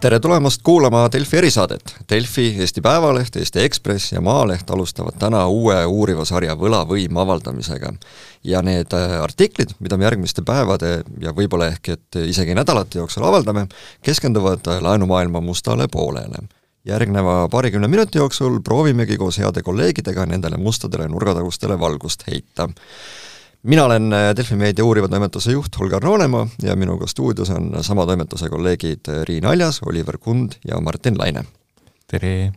tere tulemast kuulama Delfi erisaadet. Delfi, Eesti Päevaleht, Eesti Ekspress ja Maaleht alustavad täna uue uuriva sarja Võlavõim avaldamisega. ja need äh, artiklid, mida me järgmiste päevade ja võib-olla ehk et isegi nädalate jooksul avaldame, keskenduvad äh, laenumaailma mustale poolele. järgneva paarikümne minuti jooksul proovimegi koos heade kolleegidega nendele mustadele nurgatagustele valgust heita mina olen äh, Delfi Meedia uuriva toimetuse juht Holgar Roonemaa ja minuga stuudios on sama toimetuse kolleegid äh, Riin Aljas, Oliver Kund ja Martin Laine. tere!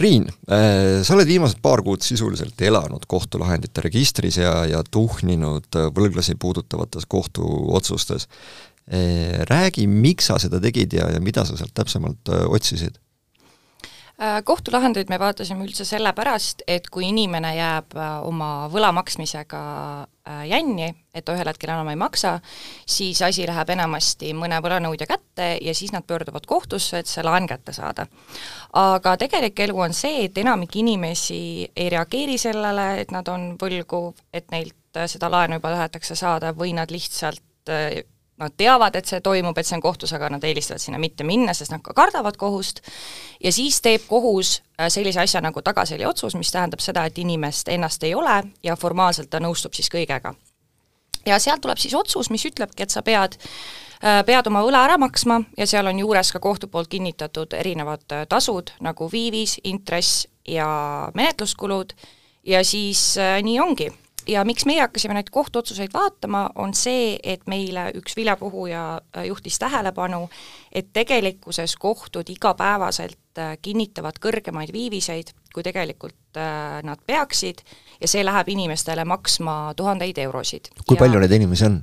Riin, äh, sa oled viimased paar kuud sisuliselt elanud kohtulahendite registris ja, ja tuhninud võlglasi puudutavates kohtuotsustes. Räägi, miks sa seda tegid ja, ja mida sa sealt täpsemalt otsisid? Äh, kohtulahendeid me vaatasime üldse sellepärast, et kui inimene jääb äh, oma võla maksmisega äh, jänni, et ta ühel hetkel enam ei maksa, siis asi läheb enamasti mõne võlanõudja kätte ja siis nad pöörduvad kohtusse, et see laen kätte saada. aga tegelik elu on see, et enamik inimesi ei reageeri sellele, et nad on võlgu, et neilt seda laenu juba tahetakse saada või nad lihtsalt nad teavad, et see toimub, et see on kohtus, aga nad eelistavad sinna mitte minna, sest nad ka kardavad kohust, ja siis teeb kohus äh, sellise asja nagu tagaselja otsus, mis tähendab seda, et inimest ennast ei ole ja formaalselt ta nõustub siis kõigega. ja sealt tuleb siis otsus, mis ütlebki, et sa pead äh, pead oma võla ära maksma ja seal on juures ka kohtu poolt kinnitatud erinevad äh, tasud, nagu viivis, intress ja menetluskulud, ja siis nii ongi ja miks meie hakkasime neid kohtuotsuseid vaatama, on see, et meile üks viljapuhuja äh, juhtis tähelepanu, et tegelikkuses kohtud igapäevaselt äh, kinnitavad kõrgemaid viiviseid, kui tegelikult äh, nad peaksid, ja see läheb inimestele maksma tuhandeid eurosid. kui ja palju neid inimesi on?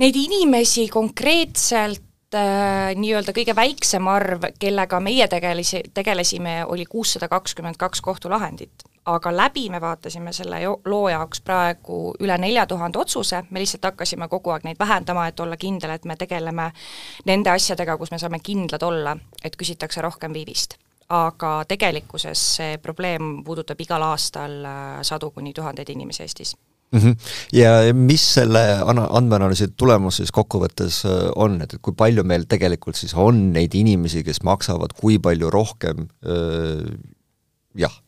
Neid inimesi konkreetselt nii-öelda kõige väiksem arv, kellega meie tegelesi, tegelesime, oli kuussada kakskümmend kaks kohtulahendit aga läbi me vaatasime selle loo jaoks praegu üle nelja tuhande otsuse, me lihtsalt hakkasime kogu aeg neid vähendama, et olla kindel, et me tegeleme nende asjadega, kus me saame kindlad olla, et küsitakse rohkem viivist. aga tegelikkuses see probleem puudutab igal aastal äh, sadu kuni tuhandeid inimesi Eestis mm. -hmm. Ja mis selle ana-, andmeanalüüsi tulemus siis kokkuvõttes äh, on, et, et kui palju meil tegelikult siis on neid inimesi, kes maksavad kui palju rohkem, äh, jah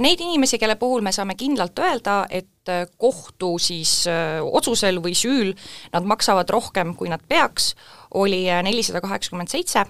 neid inimesi, kelle puhul me saame kindlalt öelda, et äh, kohtu siis äh, otsusel või süül nad maksavad rohkem, kui nad peaks, oli nelisada kaheksakümmend seitse.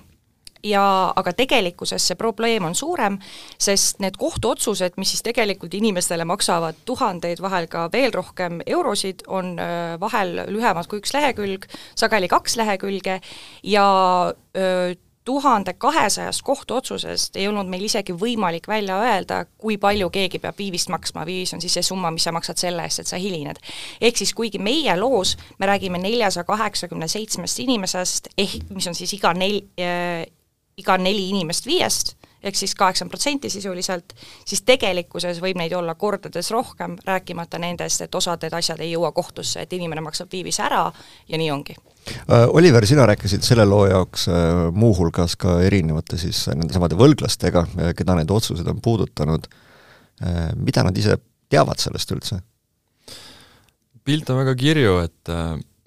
Ja aga tegelikkuses see probleem on suurem, sest need kohtuotsused, mis siis tegelikult inimestele maksavad tuhandeid, vahel ka veel rohkem eurosid, on vahel lühemad kui üks lehekülg, sageli kaks lehekülge. Ja öö, tuhande kahesajast kohtuotsusest ei olnud meil isegi võimalik välja öelda, kui palju keegi peab viivist maksma, viivis on siis see summa, mis sa maksad selle eest, et sa hilined. ehk siis kuigi meie loos me räägime neljasaja kaheksakümne seitsmest inimesest, ehk mis on siis iga nel- äh,, iga neli inimest viiest, ehk siis kaheksakümmend protsenti sisuliselt, siis tegelikkuses võib neid olla kordades rohkem, rääkimata nendest, et osad need asjad ei jõua kohtusse, et inimene maksab viivise ära ja nii ongi. Äh, Oliver, sina rääkisid selle loo jaoks äh, muuhulgas ka erinevate siis nendesamade võlglastega, äh, keda need otsused on puudutanud, mida nad ise teavad sellest üldse? pilt on väga kirju, et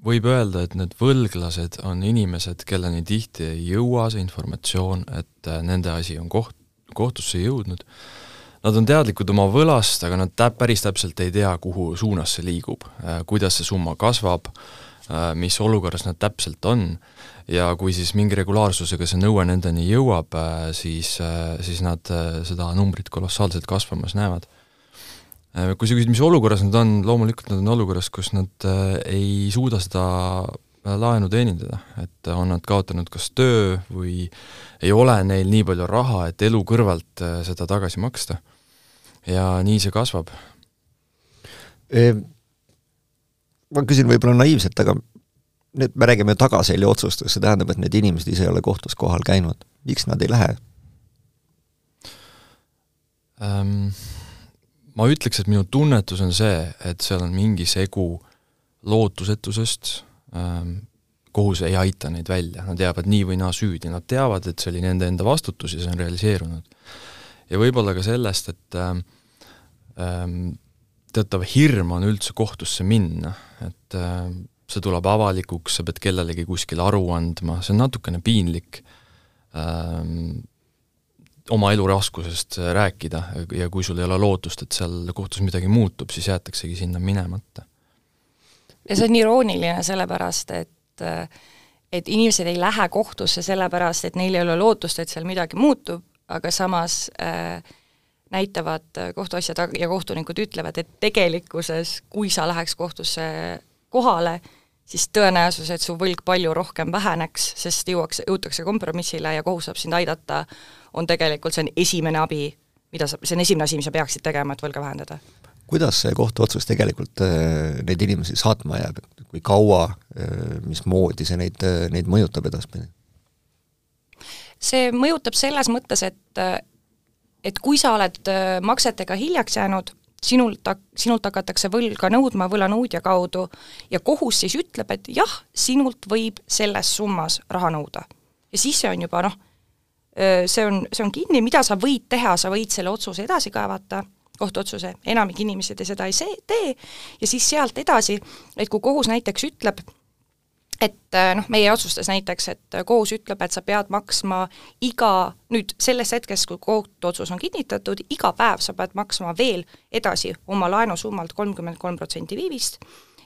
võib öelda, et need võlglased on inimesed, kelleni tihti ei jõua see informatsioon, et äh, nende asi on koht, kohtusse jõudnud. Nad on teadlikud oma võlast, aga nad tä-, päris täpselt ei tea, kuhu suunas see liigub, äh, kuidas see summa kasvab, äh, mis olukorras nad täpselt on ja kui siis mingi regulaarsusega see nõue nendeni jõuab, siis, siis nad seda numbrit kolossaalselt kasvamas näevad kui sa küsid, mis olukorras nad on, loomulikult nad on olukorras, kus nad äh, ei suuda seda äh, laenu teenindada, et on nad kaotanud kas töö või ei ole neil nii palju raha, et elu kõrvalt seda tagasi maksta. ja nii see kasvab e,. Ma küsin võib-olla naiivselt, aga nüüd me räägime tagaselja otsustest, see tähendab, et need inimesed ise ei ole kohtus kohal käinud, miks nad ei lähe um,? Ma ütleks, et minu tunnetus on see, et seal on mingi segu lootusetusest ähm,, kohus ei aita neid välja, nad jäävad nii või naa süüdi, nad teavad, et see oli nende enda vastutus ja see on realiseerunud. ja võib-olla ka sellest, et ähm, ähm teatav hirm on üldse kohtusse minna, et äh, see tuleb avalikuks, sa pead kellelegi kuskil aru andma, see on natukene piinlik. Ähm, oma elu raskusest rääkida ja kui sul ei ole lootust, et seal kohtus midagi muutub, siis jäetaksegi sinna minemata. ja see on irooniline, sellepärast et et inimesed ei lähe kohtusse sellepärast, et neil ei ole lootust, et seal midagi muutub, aga samas äh, näitavad kohtuasjad ja kohtunikud ütlevad, et tegelikkuses, kui sa läheks kohtusse kohale, siis tõenäosus, et su võlg palju rohkem väheneks, sest jõuaks, jõutakse kompromissile ja kohus saab sind aidata, on tegelikult, see on esimene abi, mida sa, see on esimene asi, mis sa peaksid tegema, et võlga vähendada. kuidas see kohtuotsus tegelikult äh, neid inimesi saatma jääb, kui kaua, äh, mismoodi see neid, äh, neid mõjutab edaspidi? see mõjutab selles mõttes, et et kui sa oled maksetega hiljaks jäänud, sinult, sinult hakatakse võlga nõudma võlanõudja kaudu ja kohus siis ütleb, et jah, sinult võib selles summas raha nõuda. ja siis see on juba noh, see on, see on kinni, mida sa võid teha, sa võid selle otsuse edasi kaevata, kohtuotsuse, enamik inimesi te seda ei see, tee, ja siis sealt edasi, et kui kohus näiteks ütleb, et äh, noh, meie otsustas näiteks, et kohus ütleb, et sa pead maksma iga, nüüd selles hetkes, kui kohtuotsus on kinnitatud, iga päev sa pead maksma veel edasi oma laenusummalt kolmkümmend kolm protsenti viivist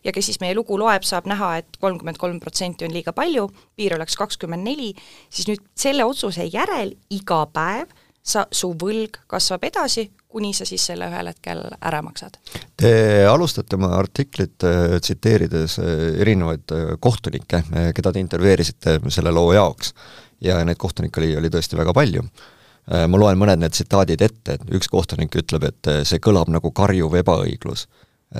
ja kes siis meie lugu loeb, saab näha, et kolmkümmend kolm protsenti on liiga palju, piir oleks kakskümmend neli, siis nüüd selle otsuse järel iga päev sa, su võlg kasvab edasi, kuni sa siis selle ühel hetkel ära maksad. Te alustate oma artiklit äh, tsiteerides äh, erinevaid äh, kohtunikke, keda te intervjueerisite selle loo jaoks. ja neid kohtunikke oli, oli tõesti väga palju. ma loen mõned need tsitaadid ette, et üks kohtunik ütleb, et see kõlab nagu karjuv ebaõiglus.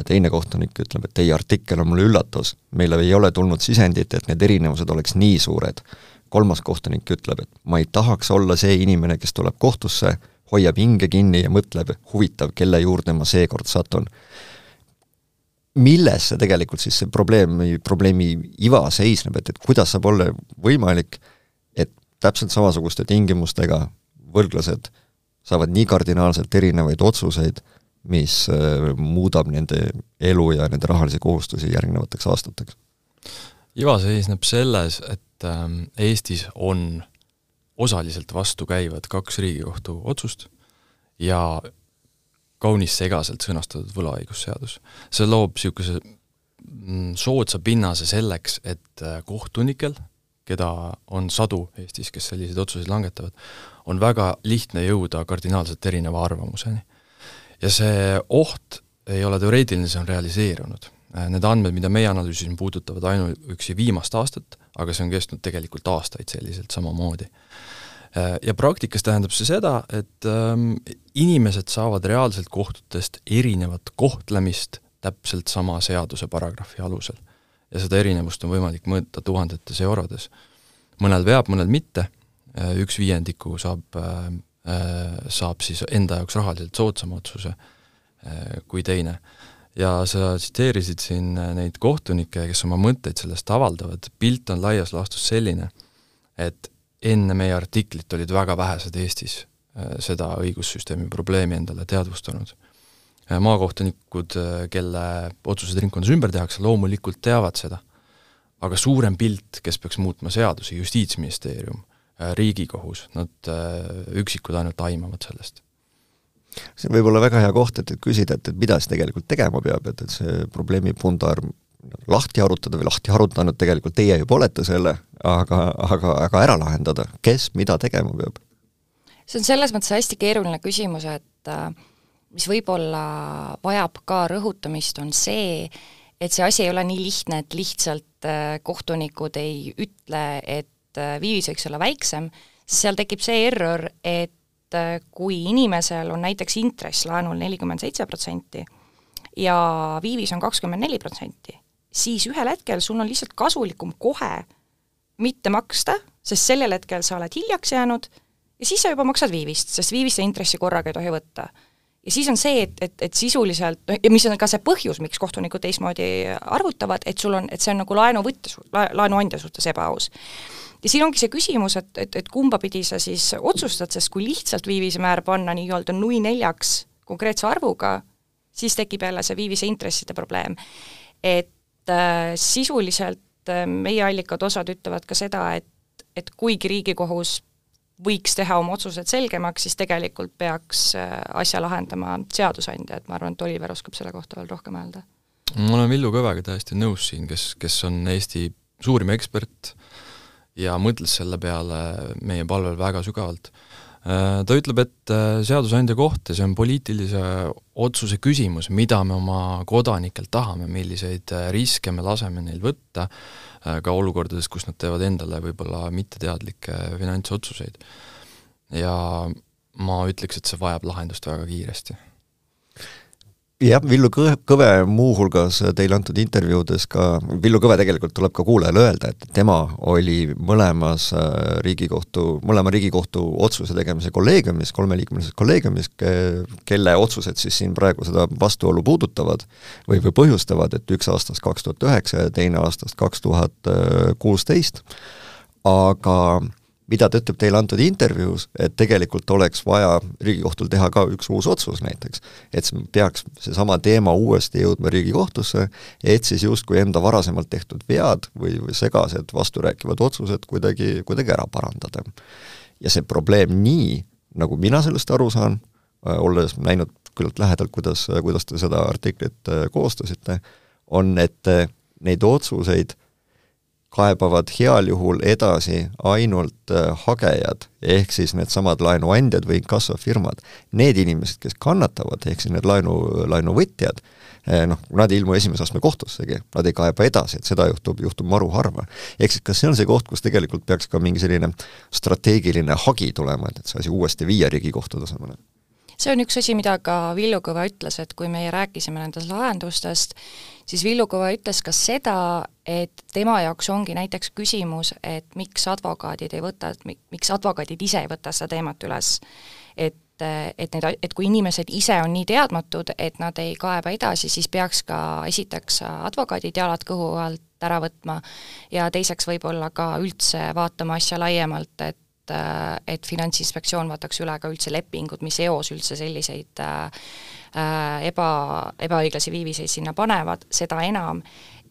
Teine kohtunik ütleb, et teie artikkel on mulle üllatus, meile ei ole tulnud sisendit, et need erinevused oleks nii suured. kolmas kohtunik ütleb, et ma ei tahaks olla see inimene, kes tuleb kohtusse hoiab hinge kinni ja mõtleb, huvitav, kelle juurde ma seekord satun. milles see tegelikult siis see probleemi, probleemi iva seisneb, et, et kuidas saab olla võimalik, et täpselt samasuguste tingimustega võlglased saavad nii kardinaalselt erinevaid otsuseid, mis äh, muudab nende elu ja nende rahalisi kohustusi järgnevateks aastateks? iva seisneb selles, et ähm, Eestis on osaliselt vastukäivad kaks Riigikohtu otsust ja kaunis segaselt sõnastatud võlaõigusseadus. see loob niisuguse mm, soodsa pinnase selleks, et äh, kohtunikel, keda on sadu Eestis, kes selliseid otsuseid langetavad, on väga lihtne jõuda kardinaalselt erineva arvamuseni. Ja see oht ei ole teoreetiline, see on realiseerunud. Äh, need andmed, mida meie analüüsisime, puudutavad ainuüksi viimast aastat, aga see on kestnud tegelikult aastaid selliselt samamoodi Äh, ja praktikas tähendab see seda, et ähm, inimesed saavad reaalselt kohtutest erinevat kohtlemist täpselt sama seaduse paragrahvi alusel. ja seda erinevust on võimalik mõõta tuhandetes eurodes. mõnel veab, mõnel mitte, äh, üks viiendiku saab saab siis enda jaoks rahaliselt soodsama otsuse äh, kui teine. ja sa tsiteerisid siin neid kohtunikke, kes oma mõtteid sellest avaldavad, pilt on laias laastus selline, et enne meie artiklit olid väga vähesed Eestis äh, seda õigussüsteemi probleemi endale teadvustanud. Äh, maakohtunikud, äh, kelle otsused ringkonnas ümber tehakse, loomulikult teavad seda. aga suurem pilt, kes peaks muutma seadusi, Justiitsministeerium, Riigikohus, nad üksikud ainult aimavad sellest. See võib olla väga hea koht, et, et küsida, et, et mida siis tegelikult tegema peab, et, et see probleemi pundar lahti arutada või lahti arutanud, tegelikult teie juba olete selle, aga, aga, aga ära lahendada, kes mida tegema peab? see on selles mõttes hästi keeruline küsimus, et äh, mis võib-olla vajab ka rõhutamist, on see, et see asi ei ole nii lihtne, et lihtsalt äh, kohtunikud ei ütle, et äh, viivis võiks olla väiksem, seal tekib see error, et kui inimesel on näiteks intress laenul nelikümmend seitse protsenti ja viivis on kakskümmend neli protsenti, siis ühel hetkel sul on lihtsalt kasulikum kohe mitte maksta, sest sellel hetkel sa oled hiljaks jäänud ja siis sa juba maksad viivist, sest viivist ja intressi korraga ei tohi võtta. ja siis on see, et, et, et sisuliselt, ja mis on ka see põhjus, miks kohtunikud teistmoodi arvutavad, et sul on, et see on nagu laenuvõtja, laenuandja suhtes ebaaus. Ja siin ongi see küsimus, et, et, et kumba pidi sa siis otsustad, sest kui lihtsalt viivisemäär panna nii-öelda nui neljaks konkreetse arvuga, siis tekib jälle see viivise intresside probleem. et äh, sisuliselt äh, meie allikad, osad ütlevad ka seda, et, et kuigi Riigikohus võiks teha oma otsused selgemaks, siis tegelikult peaks äh, asja lahendama seadusandja, et ma arvan, et Oliver oskab selle kohta veel rohkem öelda. ma olen Villu Kõvega täiesti nõus siin, kes, kes on Eesti suurim ekspert ja mõtles selle peale meie palvel väga sügavalt Äh, ta ütleb, et äh, seadusandja koht ja see on poliitilise otsuse küsimus, mida me oma kodanikelt tahame, milliseid äh, riske me laseme neil võtta, ka olukordades, kus nad teevad endale võib-olla mitteteadlikke finantsotsuseid. ja ma ütleks, et see vajab lahendust väga kiiresti jah, Villu Kõve muuhulgas teile antud intervjuudes ka, Villu Kõve tegelikult tuleb ka kuulajale öelda, et tema oli mõlemas äh, Riigikohtu, mõlema Riigikohtu otsuse tegemise kolleegiumis, kolmeliikmelises kolleegiumis, kelle otsused siis siin praegu seda vastuolu puudutavad või, või põhjustavad, et üks aastast kaks tuhat üheksa ja teine aastast kaks tuhat kuusteist, aga mida ta ütleb teile antud intervjuus, et tegelikult oleks vaja Riigikohtul teha ka üks uus otsus näiteks. et peaks seesama teema uuesti jõudma Riigikohtusse, et siis justkui enda varasemalt tehtud vead või, või segased vasturääkivad otsused kuidagi, kuidagi ära parandada. ja see probleem nii, nagu mina sellest aru saan, äh, olles näinud küllalt lähedalt, kuidas, kuidas te seda artiklit äh, koostasite, on, et äh, neid otsuseid kaebavad heal juhul edasi ainult äh, hagejad, ehk siis needsamad laenuandjad või inkassofirmad. Need inimesed, kes kannatavad, ehk siis need laenu, laenuvõtjad, äh, noh, nad ei ilmu esimese astme kohtussegi, nad ei kaeba edasi, et seda juhtub, juhtub maru harva. ehk siis kas see on see koht, kus tegelikult peaks ka mingi selline strateegiline hagi tulema, et, et see asi uuesti viia Riigikohtu tasemele? see on üks asi, mida ka Villu Kõve ütles, et kui meie rääkisime nendest lahendustest, siis Villu Kõve ütles ka seda, et tema jaoks ongi näiteks küsimus, et miks advokaadid ei võta, miks advokaadid ise ei võta seda teemat üles. et, et need, et kui inimesed ise on nii teadmatud, et nad ei kaeba edasi, siis peaks ka esiteks advokaadid jalad kõhu alt ära võtma ja teiseks võib-olla ka üldse vaatama asja laiemalt, et et Finantsinspektsioon vaataks üle ka üldse lepingud, mis eos üldse selliseid äh, eba, ebaõiglasi viiviseid sinna panevad, seda enam,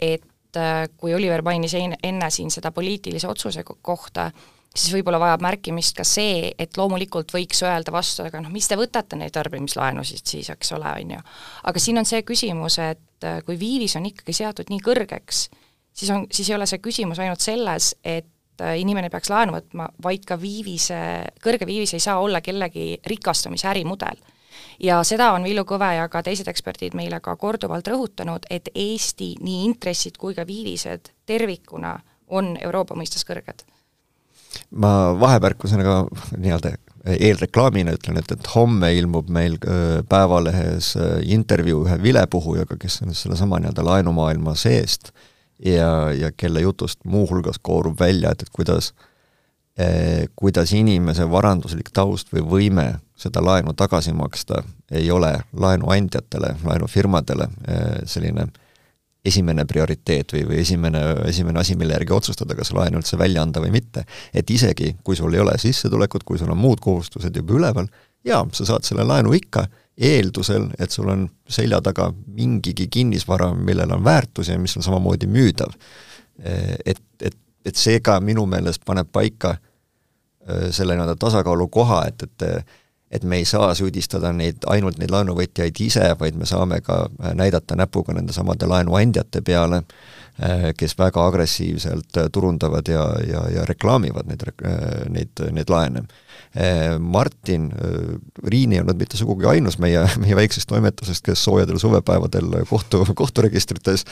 et äh, kui Oliver mainis enne siin seda poliitilise otsuse kohta, siis võib-olla vajab märkimist ka see, et loomulikult võiks öelda vastu, aga noh, mis te võtate neid tarbimislaenusid siis, eks ole, on ju. aga siin on see küsimus, et äh, kui viivis on ikkagi seatud nii kõrgeks, siis on, siis ei ole see küsimus ainult selles, et äh, inimene peaks laenu võtma, vaid ka viivise, kõrge viivis ei saa olla kellegi rikastamise ärimudel ja seda on Villu Kõve ja ka teised eksperdid meile ka korduvalt rõhutanud, et Eesti nii intressid kui ka viivised tervikuna on Euroopa mõistes kõrged. ma vahemärkusena ka nii-öelda eelreklaamina ütlen, et, et homme ilmub meil äh, Päevalehes äh, intervjuu ühe vilepuhujaga, kes on sellesama nii-öelda laenumaailma seest ja, ja kelle jutust muuhulgas koorub välja, et, et kuidas eh, kuidas inimese varanduslik taust või võime seda laenu tagasi maksta ei ole laenuandjatele, laenufirmadele eh, selline esimene prioriteet või, või esimene, esimene asi, mille järgi otsustada, kas laenu üldse välja anda või mitte. et isegi, kui sul ei ole sissetulekut, kui sul on muud kohustused juba üleval, jaa, sa saad selle laenu ikka, eeldusel, et sul on selja taga mingigi kinnisvara, millel on väärtus ja mis on samamoodi müüdav. Eh, et, et, et see ka minu meelest paneb paika eh, selle nii-öelda tasakaalu koha, et, et et me ei saa süüdistada neid, ainult neid laenuvõtjaid ise, vaid me saame ka äh, näidata näpuga nendesamade laenuandjate peale, äh, kes väga agressiivselt äh, turundavad ja, ja, ja reklaamivad neid, neid, neid laene. Martin Riin ei olnud mitte sugugi ainus meie, meie väiksest toimetusest, kes soojadel suvepäevadel kohtu, kohturegistrites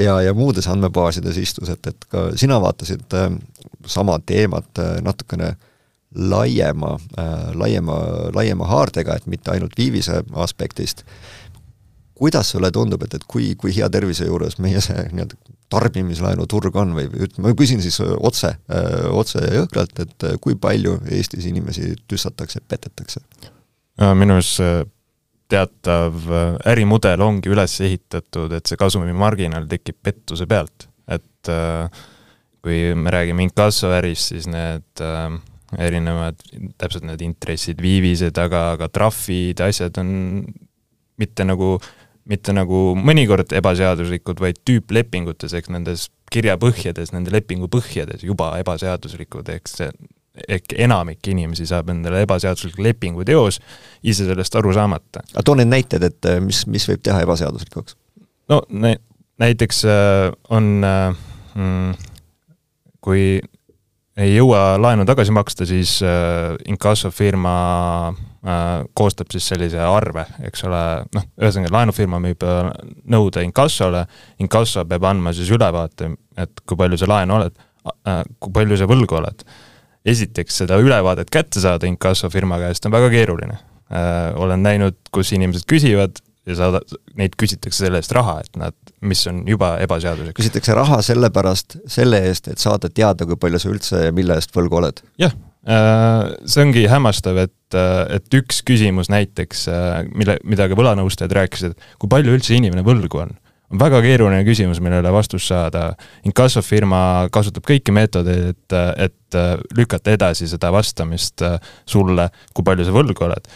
ja, ja muudes andmebaasides istus, et, et ka sina vaatasid sama teemat natukene äh, laiema äh,, laiema, laiema haardega, et mitte ainult viivise aspektist, kuidas sulle tundub, et, et kui, kui hea tervise juures meie see nii-öelda tarbimislaenuturg on või ütleme, ma küsin siis otse äh,, otse ja jõhkralt, et kui palju Eestis inimesi tüssatakse, petetakse? minu arust see teatav äh, ärimudel ongi üles ehitatud, et see kasumimarginaal tekib pettuse pealt, et äh, kui me räägime inkassoärist, siis need äh, erinevad, täpselt need intressid, viivised, aga, aga trahvid, asjad on mitte nagu mitte nagu mõnikord ebaseaduslikud, vaid tüüplepingutes ehk nendes kirjapõhjades, nende lepingu põhjades juba ebaseaduslikud, ehk see ehk enamik inimesi saab endale ebaseadusliku lepingu teos ise sellest aru saamata. aga too need näited, et äh, mis, mis võib teha ebaseaduslikuks? no nä-, näiteks äh, on äh, mm, kui ei jõua laenu tagasi maksta, siis äh, inkassofirma äh, koostab siis sellise arve, eks ole, noh, ühesõnaga laenufirma müüb äh, nõude inkassole, inkasso peab andma siis ülevaate, et kui palju sa laenu oled äh,, kui palju sa võlgu oled. esiteks, seda ülevaadet kätte saada inkassofirma käest on väga keeruline äh,. olen näinud, kus inimesed küsivad ja saada, neid küsitakse selle eest raha, et nad, mis on juba ebaseaduslik. küsitakse raha sellepärast, selle eest, et saada teada, kui palju sa üldse ja mille eest võlgu oled? jah, äh, see ongi hämmastav, et, äh, et üks küsimus näiteks, äh, mille, mida ka võlanõustajad rääkisid, kui palju üldse inimene võlgu on on väga keeruline küsimus, millele vastust saada. inkassofirma kasutab kõiki meetodeid, et, et lükata edasi seda vastamist sulle, kui palju sa võlgu oled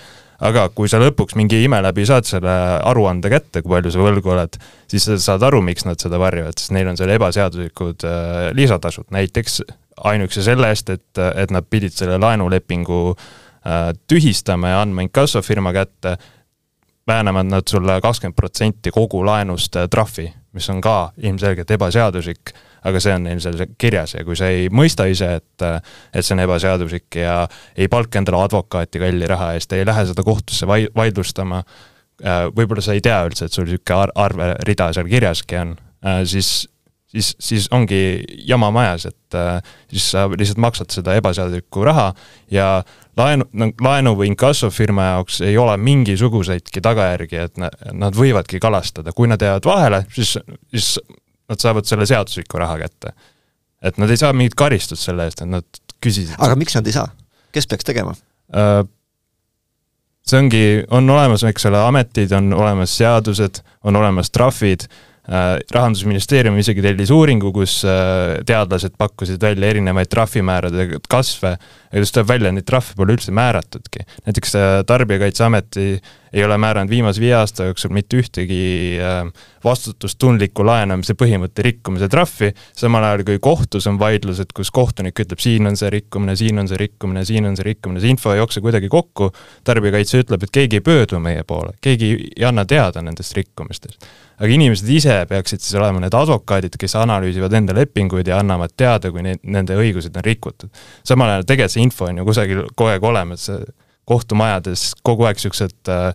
aga kui sa lõpuks mingi ime läbi saad selle aruande kätte, kui palju sa võlgu oled, siis sa saad aru, miks nad seda varjavad, sest neil on seal ebaseaduslikud äh, lisatasud, näiteks ainuüksi selle eest, et, et nad pidid selle laenulepingu äh, tühistama ja andma inkassofirma kätte, väänavad nad sulle kakskümmend protsenti kogu laenust äh, trahvi, mis on ka ilmselgelt ebaseaduslik aga see on seal kirjas ja kui sa ei mõista ise, et, et see on ebaseaduslik ja ei palka endale advokaati kalli raha eest, ei lähe seda kohtusse vai-, vaidlustama, äh, võib-olla sa ei tea üldse, et sul niisugune ar-, arverida seal kirjaski on, äh, siis siis, siis ongi jama majas, et äh, siis sa lihtsalt maksad seda ebaseaduslikku raha ja laenu, laenu või inkassofirma jaoks ei ole mingisuguseidki tagajärgi, et nad võivadki kalastada, kui nad jäävad vahele, siis, siis nad saavad selle seadusliku raha kätte. et nad ei saa mingit karistust selle eest, et nad küsisid. aga miks nad ei saa? kes peaks tegema uh,? see ongi, on olemas, eks ole, ametid, on olemas seadused, on olemas trahvid Äh, rahandusministeerium isegi tellis uuringu, kus äh, teadlased pakkusid välja erinevaid trahvimäärade kasve ja just tuleb välja, neid trahve pole üldse määratudki. näiteks äh, Tarbijakaitseamet ei, ole määranud viimase viie aasta jooksul mitte ühtegi vastutustundliku laenamise põhimõtte rikkumise trahvi, samal ajal kui kohtus on vaidlused, kus kohtunik ütleb, siin on see rikkumine, siin on see rikkumine, siin on see rikkumine, see info ei jookse kuidagi kokku, tarbijakaitse ütleb, et keegi ei pöördu meie poole, keegi ei anna teada nendest rikkumistest aga inimesed ise peaksid siis olema need advokaadid, kes analüüsivad enda lepinguid ja annavad teada, kui neid, nende õigused on rikutud. samal ajal tegelikult see info on ju kusagil kogu aeg olemas, kohtumajades kogu aeg niisugused äh,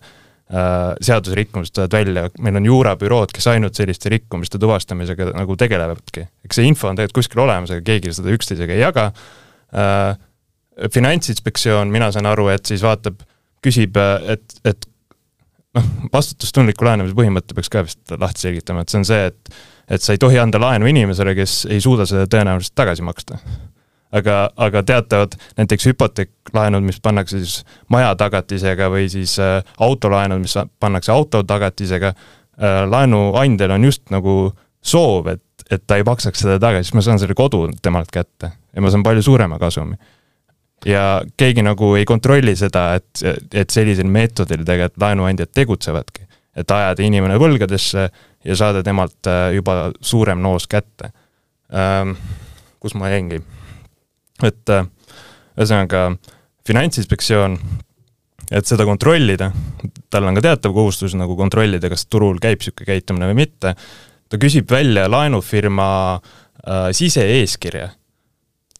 äh, seaduserikkumised tulevad välja, meil on juurabürood, kes ainult selliste rikkumiste tuvastamisega nagu tegelevadki. eks see info on tegelikult kuskil olemas, aga keegi seda üksteisega ei jaga äh,, finantsinspektsioon, mina saan aru, et siis vaatab, küsib, et, et noh, vastutustundliku laenamise põhimõte peaks ka vist lahti selgitama, et see on see, et et sa ei tohi anda laenu inimesele, kes ei suuda seda tõenäoliselt tagasi maksta. Aga, aga teatavad näiteks hüpoteeklaenud, mis pannakse siis maja tagatisega või siis äh, autolaenud, mis pannakse auto tagatisega äh,, laenuandjal on just nagu soov, et, et ta ei maksaks seda tagasi, siis ma saan selle kodu temalt kätte ja ma saan palju suurema kasumi ja keegi nagu ei kontrolli seda, et, et sellisel meetodil tegelikult laenuandjad tegutsevadki. et ajada inimene võlgadesse ja saada temalt äh, juba suurem noos kätte ähm,. kus ma jäingi? Et äh, ühesõnaga Finantsinspektsioon, et seda kontrollida, tal on ka teatav kohustus nagu kontrollida, kas turul käib niisugune käitumine või mitte, ta küsib välja laenufirma äh, sise-eeskirja.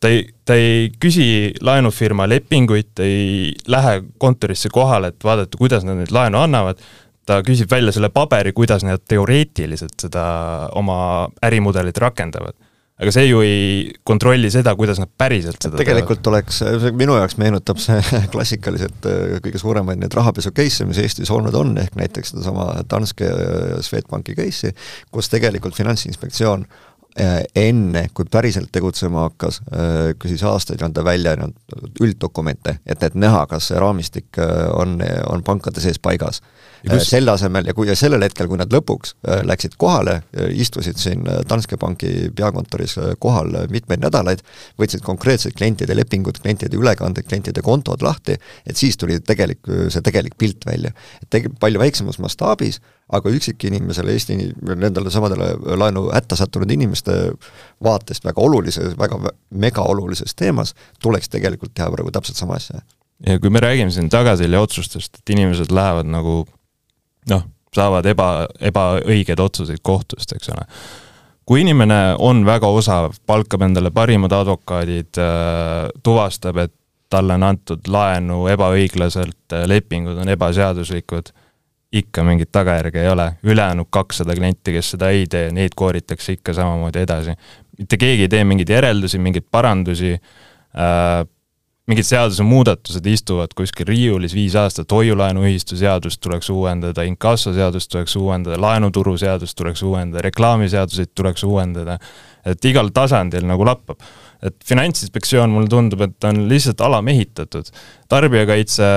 Ta ei, ta ei küsi laenufirma lepinguid, ta ei lähe kontorisse kohale, et vaadata, kuidas nad nüüd laenu annavad, ta küsib välja selle paberi, kuidas nad teoreetiliselt seda oma ärimudelit rakendavad aga see ju ei kontrolli seda, kuidas nad päriselt seda tegelikult teevad. oleks, minu jaoks meenutab see klassikaliselt äh, kõige suuremaid neid rahapesu case'e, mis Eestis olnud on, ehk näiteks sedasama Danske ja Swedbanki case'i, kus tegelikult Finantsinspektsioon Äh, enne, kui päriselt tegutsema hakkas, äh, küsis aastaid anda välja ülddokumente, et, et näha, kas see raamistik äh, on, on pankade sees paigas. Kus... selle asemel ja kui ja sellel hetkel, kui nad lõpuks läksid kohale, istusid siin Danske Banki peakontoris kohal mitmeid nädalaid, võtsid konkreetsed klientide lepingud, klientide ülekanded, klientide kontod lahti, et siis tuli tegelik, see tegelik pilt välja. et tegi-, palju väiksemas mastaabis, aga üksikinimesele, Eesti nendele samadele laenu hätta sattunud inimeste vaatest väga olulises, väga megaolulises teemas, tuleks tegelikult teha praegu täpselt sama asja. ja kui me räägime siin tagaselja otsustest, et inimesed lähevad nagu noh, saavad eba, ebaõigeid otsuseid kohtust, eks ole. kui inimene on väga osav, palkab endale parimad advokaadid, äh, tuvastab, et talle on antud laenu ebaõiglaselt, lepingud on ebaseaduslikud ikka mingit tagajärge ei ole, ülejäänud kakssada klienti, kes seda ei tee, neid kooritakse ikka samamoodi edasi. mitte keegi ei tee mingeid järeldusi, mingeid parandusi äh,, mingid seadusemuudatused istuvad kuskil riiulis viis aastat, hoiu-laenuühistu seadust tuleks uuendada, inkassoseadust tuleks uuendada, laenuturuseadust tuleks uuendada, reklaamiseaduseid tuleks uuendada, et igal tasandil nagu lappab et Finantsinspektsioon mulle tundub, et on lihtsalt alamehitatud. tarbijakaitse,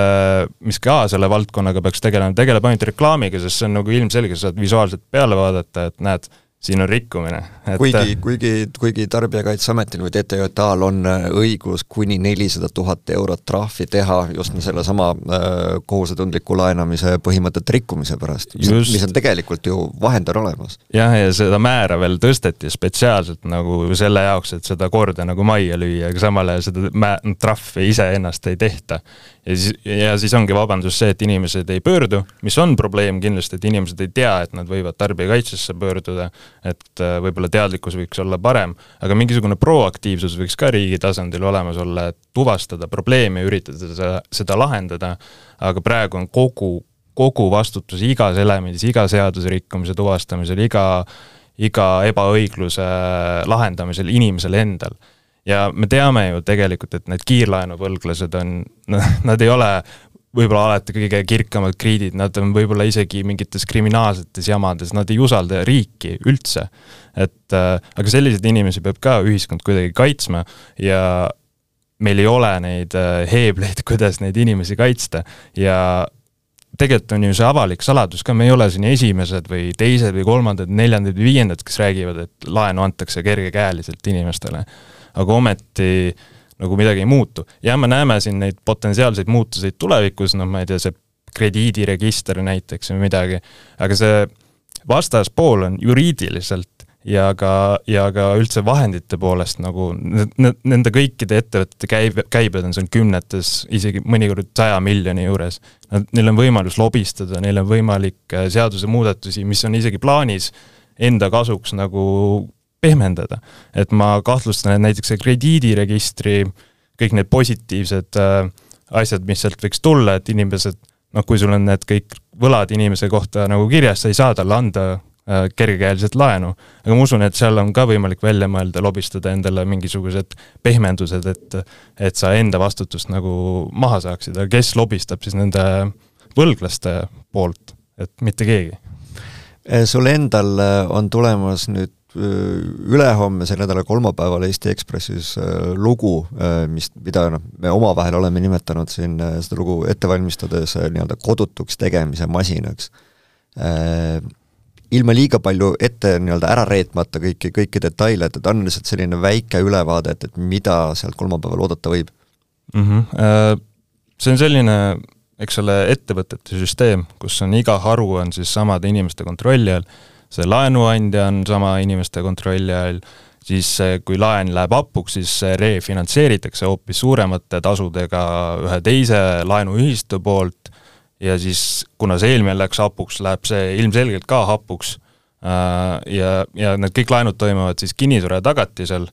mis ka selle valdkonnaga peaks tegelema, tegeleb ainult reklaamiga, sest see on nagu ilmselge, sa saad visuaalselt peale vaadata, et näed siin on rikkumine. Et.... kuigi, kuigi, kuigi Tarbijakaitseametil või TTJA-l on äh, õigus kuni nelisada tuhat eurot trahvi teha just sellesama äh, kohusetundliku laenamise põhimõtete rikkumise pärast, mis on tegelikult ju, vahend on olemas. jah, ja seda määra veel tõsteti spetsiaalselt nagu selle jaoks, et seda korda nagu majja lüüa, aga samal ajal seda mä-, trahvi iseennast ei tehta. Ja siis, ja siis ongi vabandus see, et inimesed ei pöördu, mis on probleem kindlasti, et inimesed ei tea, et nad võivad tarbijakaitsesse pöörduda, et äh, võib-olla teadlikkus võiks olla parem, aga mingisugune proaktiivsus võiks ka riigi tasandil olemas olla, et tuvastada probleemi üritada seda, seda lahendada, aga praegu on kogu, kogu vastutus igas elemendis, iga seaduserikkumise tuvastamisel, iga iga ebaõigluse lahendamisel inimesel endal. Ja me teame ju tegelikult, et need kiirlaenuvõlglased on, noh, nad ei ole võib-olla alati kõige kirkamad kriidid, nad on võib-olla isegi mingites kriminaalsetes jamades, nad ei usalda riiki üldse. et äh, aga selliseid inimesi peab ka ühiskond kuidagi kaitsma ja meil ei ole neid äh, heebleid, kuidas neid inimesi kaitsta ja tegelikult on ju see avalik saladus ka, me ei ole siin esimesed või teised või kolmandad, neljandad või viiendad, kes räägivad, et laenu antakse kergekäeliselt inimestele aga ometi nagu midagi ei muutu. jah, me näeme siin neid potentsiaalseid muutuseid tulevikus, noh, ma ei tea, see krediidiregister näiteks või midagi, aga see vastaspool on juriidiliselt ja ka, ja ka üldse vahendite poolest nagu nende kõikide ettevõtete käibe, käibed on seal kümnetes, isegi mõnikord saja miljoni juures. Nad, neil on võimalus lobistada, neil on võimalik äh, seadusemuudatusi, mis on isegi plaanis enda kasuks nagu pehmendada. et ma kahtlustan, et näiteks see krediidiregistri, kõik need positiivsed äh, asjad, mis sealt võiks tulla, et inimesed noh, kui sul on need kõik võlad inimese kohta nagu kirjas, sa ei saa talle anda äh, kergekäeliselt laenu. aga ma usun, et seal on ka võimalik välja mõelda, lobistada endale mingisugused pehmendused, et et sa enda vastutust nagu maha saaksid, aga kes lobistab siis nende võlglaste poolt, et mitte keegi? sul endal äh, on tulemas nüüd Äh, ülehomsel nädala kolmapäeval Eesti Ekspressis äh, lugu, äh, mis, mida noh, me omavahel oleme nimetanud siin seda lugu ette valmistades nii-öelda kodutuks tegemise masinaks. ilma liiga palju ette nii-öelda ära reetmata kõiki, kõiki detaile, et, et on lihtsalt selline väike ülevaade, et, et mida sealt kolmapäeval oodata võib mm? -hmm. See on selline eks ole, ettevõtete süsteem, kus on iga haru on siis samade inimeste kontrolli all see laenuandja on sama inimeste kontrolli all, siis kui laen läheb hapuks, siis see refinantseeritakse hoopis suuremate tasudega ühe teise laenuühistu poolt ja siis, kuna see eelmine läks hapuks, läheb see ilmselgelt ka hapuks äh, ja, ja need kõik laenud toimuvad siis kinnisvara tagatisel,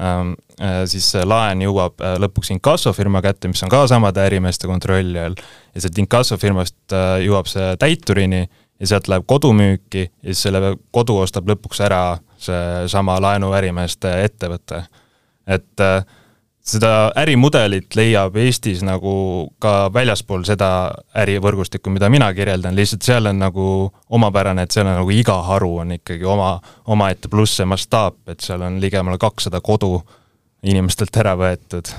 ähm, äh, siis see laen jõuab äh, lõpuks inkassofirma kätte, mis on ka samade ärimeeste kontrolli all, ja sealt inkassofirmast jõuab see täiturini ja sealt läheb kodumüüki ja siis selle kodu ostab lõpuks ära seesama laenuärimeeste ettevõte. et äh, seda ärimudelit leiab Eestis nagu ka väljaspool seda ärivõrgustikku, mida mina kirjeldan, lihtsalt seal on nagu omapärane, et seal on nagu iga haru on ikkagi oma, omaette pluss see mastaap, et seal on ligemale kakssada kodu inimestelt ära võetud.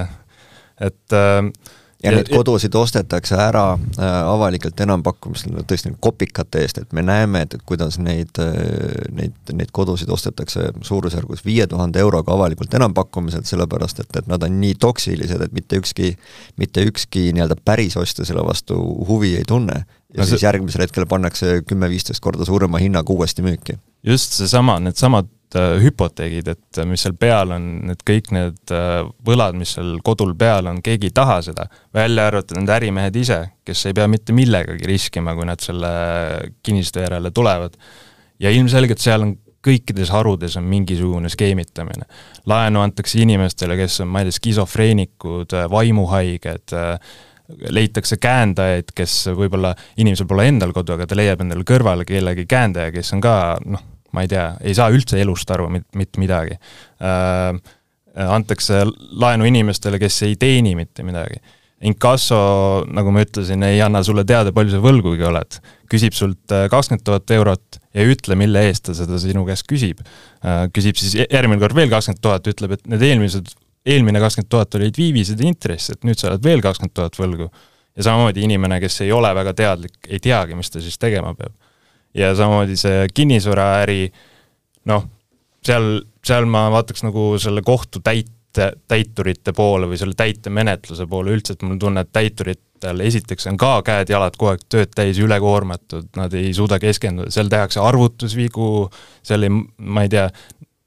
et äh, ja neid kodusid ostetakse ära äh, avalikelt enampakkumistel tõesti kopikate eest, et me näeme, et, et kuidas neid, äh, neid, neid kodusid ostetakse suurusjärgus viie tuhande euroga avalikult enampakkumiselt, sellepärast et, et nad on nii toksilised, et mitte ükski, mitte ükski nii-öelda päris ostja selle vastu huvi ei tunne. ja no siis see... järgmisel hetkel pannakse kümme-viisteist korda suurema hinnaga uuesti müüki. just seesama, needsamad Äh, hüpoteegid, et äh, mis seal peal on, need kõik need äh, võlad, mis seal kodul peal on, keegi ei taha seda, välja arvatud need ärimehed ise, kes ei pea mitte millegagi riskima, kui nad selle kinnistu järele tulevad. ja ilmselgelt seal on kõikides harudes on mingisugune skeemitamine. laenu antakse inimestele, kes on, ma ei tea, skisofreenikud, vaimuhaiged, leitakse käendajaid, kes võib-olla, inimesel pole endal kodu, aga ta leiab endale kõrvale kellegi käendaja, kes on ka noh, ma ei tea, ei saa üldse elust aru mitte midagi äh,. antakse laenu inimestele, kes ei teeni mitte midagi. Inkasso, nagu ma ütlesin, ei anna sulle teada, palju sa võlgugi oled. küsib sult äh, kakskümmend tuhat eurot ja ei ütle, mille eest ta seda sinu käest küsib äh,. küsib siis järgmine kord veel kakskümmend tuhat, ütleb, et need eelmised, eelmine kakskümmend tuhat olid viivised ja intress, et nüüd sa oled veel kakskümmend tuhat võlgu. ja samamoodi inimene, kes ei ole väga teadlik, ei teagi, mis ta siis tegema peab ja samamoodi see kinnisvaraäri, noh, seal, seal ma vaataks nagu selle kohtu täite, täiturite poole või selle täitemenetluse poole üldse, et mul on tunne, et täituritel esiteks on ka käed-jalad kogu aeg tööd täis, ülekoormatud, nad ei suuda keskenduda, seal tehakse arvutusvigu, seal ei, ma ei tea,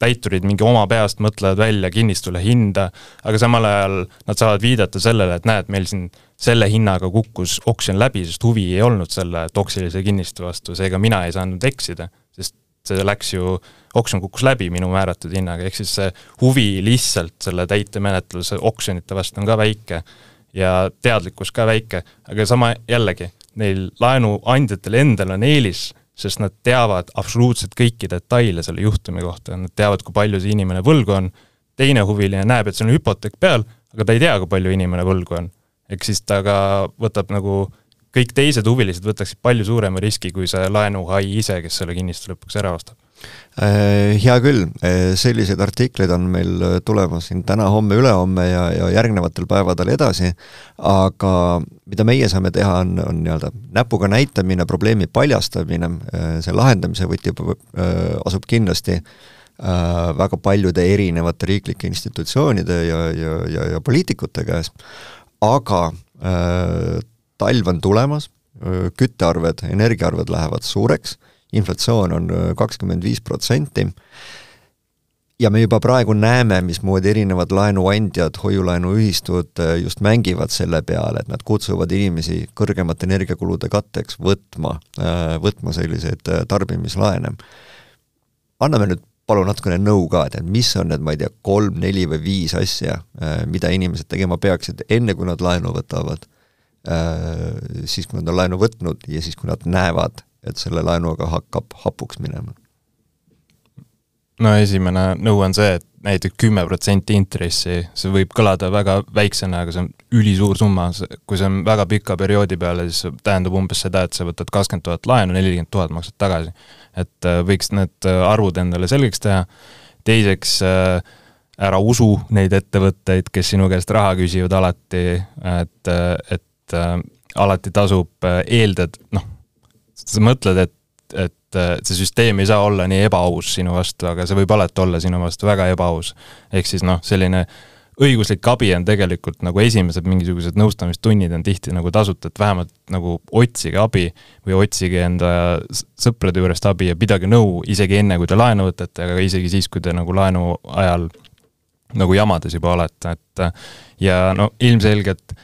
täiturid mingi oma peast mõtlevad välja kinnistule hinda, aga samal ajal nad saavad viidata sellele, et näed, meil siin selle hinnaga kukkus oksjon läbi, sest huvi ei olnud selle toksilise kinnistu vastu, seega mina ei saanud eksida, sest see läks ju, oksjon kukkus läbi minu määratud hinnaga, ehk siis see huvi lihtsalt selle täitemenetluse oksjonite vastu on ka väike ja teadlikkus ka väike, aga sama jällegi, neil laenuandjatel endal on eelis sest nad teavad absoluutselt kõiki detaile selle juhtumi kohta, nad teavad, kui palju see inimene võlgu on, teine huviline näeb, et seal on hüpoteek peal, aga ta ei tea, kui palju inimene võlgu on. Ehk siis ta ka võtab nagu, kõik teised huvilised võtaksid palju suurema riski kui see laenuhai ise, kes selle kinnistu lõpuks ära ostab. Äh, hea küll, äh, selliseid artikleid on meil äh, tulemas siin täna, homme, ülehomme ja, ja järgnevatel päevadel edasi, aga mida meie saame teha, on, on nii-öelda näpuga näitamine, probleemi paljastamine, see lahendamise võti asub kindlasti väga paljude erinevate riiklike institutsioonide ja, ja, ja, ja poliitikute käes, aga talv on tulemas, küttearved, energiaarved lähevad suureks inflatsioon on äh, kakskümmend viis protsenti, ja me juba praegu näeme, mismoodi erinevad laenuandjad, hoiulaenuühistud äh, just mängivad selle peale, et nad kutsuvad inimesi kõrgemate energiakulude katteks võtma, äh, võtma selliseid tarbimislaene. anname nüüd palun natukene nõu ka, et mis on need, ma ei tea, kolm, neli või viis asja, mida inimesed tegema peaksid, enne kui nad laenu võtavad, siis kui nad on laenu võtnud ja siis, kui nad näevad, et selle laenuga hakkab hapuks minema? no esimene nõu on see, et näiteks kümme protsenti intressi, see võib kõlada väga väiksena, aga see on ülisuur summa, kui see on väga pika perioodi peale, siis tähendab umbes seda, et sa võtad kakskümmend tuhat laenu, nelikümmend tuhat maksad tagasi. et äh, võiks need äh, arvud endale selgeks teha, teiseks äh, ära usu neid ettevõtteid, kes sinu käest raha küsivad alati, et, et alati tasub eeldada, noh, sa mõtled, et, et see süsteem ei saa olla nii ebaaus sinu vastu, aga see võib alati olla sinu vastu väga ebaaus. ehk siis noh, selline õiguslik abi on tegelikult nagu esimesed mingisugused nõustamistunnid on tihti nagu tasuta, et vähemalt nagu otsige abi või otsige enda sõprade juurest abi ja pidage nõu isegi enne, kui te laenu võtate, aga isegi siis, kui te nagu laenu ajal nagu jamades juba olete, et ja no ilmselgelt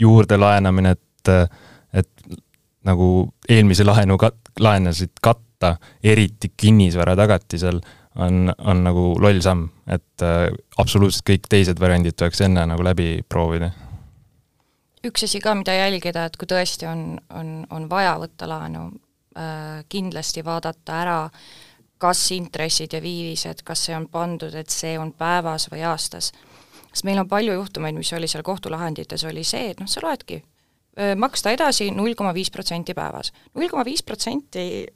juurde laenamine, et, et nagu eelmise laenu kat-, laenasid katta, eriti kinnisvara tagatisel, on, on nagu loll samm, et äh, absoluutselt kõik teised variandid tuleks enne nagu läbi proovida. üks asi ka, mida jälgida, et kui tõesti on, on, on vaja võtta laenu äh,, kindlasti vaadata ära, kas intressid ja viivised, kas see on pandud, et see on päevas või aastas. sest meil on palju juhtumeid, mis oli seal kohtulahendites, oli see, et noh, sa loedki maksta edasi null koma viis protsenti päevas. null koma viis protsenti,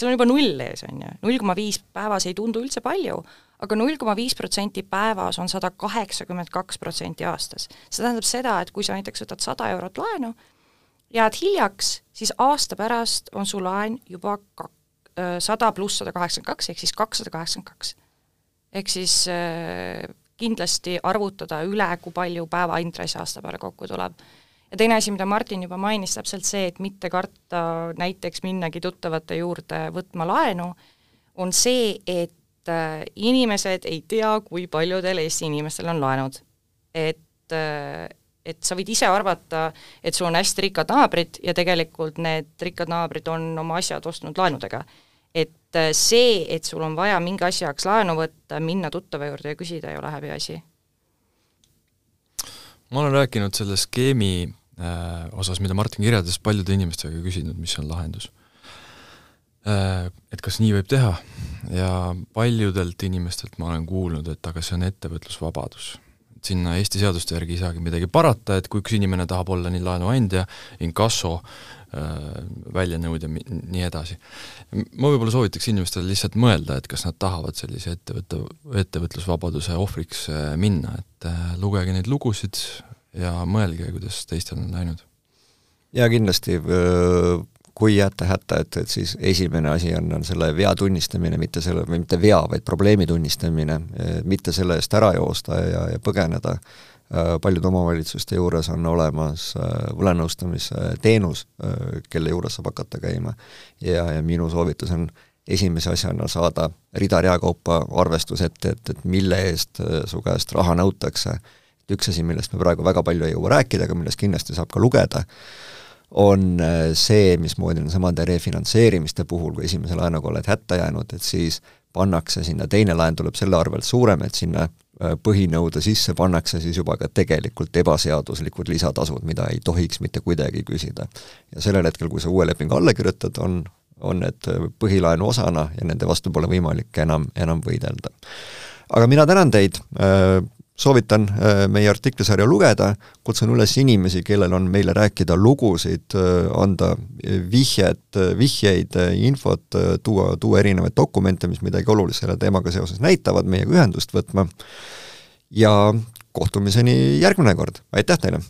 seal on juba null ees, on ju, null koma viis päevas ei tundu üldse palju, aga null koma viis protsenti päevas on sada kaheksakümmend kaks protsenti aastas. see tähendab seda, et kui sa näiteks võtad sada eurot laenu, jääd hiljaks, siis aasta pärast on su laen juba kak-, sada pluss sada kaheksakümmend kaks, ehk siis kakssada kaheksakümmend kaks. ehk siis kindlasti arvutada üle, kui palju päevaintress aasta peale kokku tuleb. Ja teine asi, mida Martin juba mainis, täpselt see, et mitte karta näiteks minnagi tuttavate juurde võtma laenu, on see, et äh, inimesed ei tea, kui paljudel Eesti inimestel on laenud. et äh, et sa võid ise arvata, et sul on hästi rikkad naabrid ja tegelikult need rikkad naabrid on oma asjad ostnud laenudega et äh, see, et sul on vaja mingi asja jaoks laenu võtta, minna tuttava juurde ja küsida, ei ole häbiasi. ma olen rääkinud selle skeemi osas, mida Martin kirjeldas, paljude inimestega küsinud, mis on lahendus äh,. Et kas nii võib teha ja paljudelt inimestelt ma olen kuulnud, et aga see on ettevõtlusvabadus sinna Eesti seaduste järgi ei saagi midagi parata, et kui üks inimene tahab olla nii laenuandja, inkasso, Äh, väljanõud ja nii edasi. ma võib-olla soovitaks inimestele lihtsalt mõelda, et kas nad tahavad sellise ettevõtte, ettevõtlusvabaduse ohvriks äh, minna, et äh, lugege neid lugusid ja mõelge, kuidas teistel on läinud. ja kindlasti kui jääte hätta, et, et siis esimene asi on, on selle vea tunnistamine, mitte selle, või mitte vea, vaid probleemi tunnistamine, mitte selle eest ära joosta ja, ja põgeneda paljude omavalitsuste juures on olemas võlanõustamise teenus, äh, kelle juures saab hakata käima. ja, ja minu soovitus on esimese asjana saada rida-rea kaupa arvestus ette, et, et mille eest su käest raha nõutakse. Üks asi, millest me praegu väga palju ei jõua rääkida, aga millest kindlasti saab ka lugeda, on see, mismoodi nesamade refinantseerimiste puhul, kui esimese laenuga oled hätta jäänud, et siis pannakse sinna, teine laen tuleb selle arvelt suurem, et sinna Äh, põhinõude sisse pannakse siis juba ka tegelikult ebaseaduslikud lisatasud, mida ei tohiks mitte kuidagi küsida. ja sellel hetkel, kui sa uue lepingu alla kirjutad, on, on need põhilaenu osana ja nende vastu pole võimalik enam, enam võidelda. aga mina tänan teid, äh, soovitan äh, meie artiklisarja lugeda, kutsun üles inimesi, kellel on meile rääkida lugusid, anda vihjed, vihjeid, infot, tuua, tuua erinevaid dokumente, mis midagi olulist selle teemaga seoses näitavad, meiega ühendust võtma. Ja kohtumiseni järgmine kord, aitäh teile!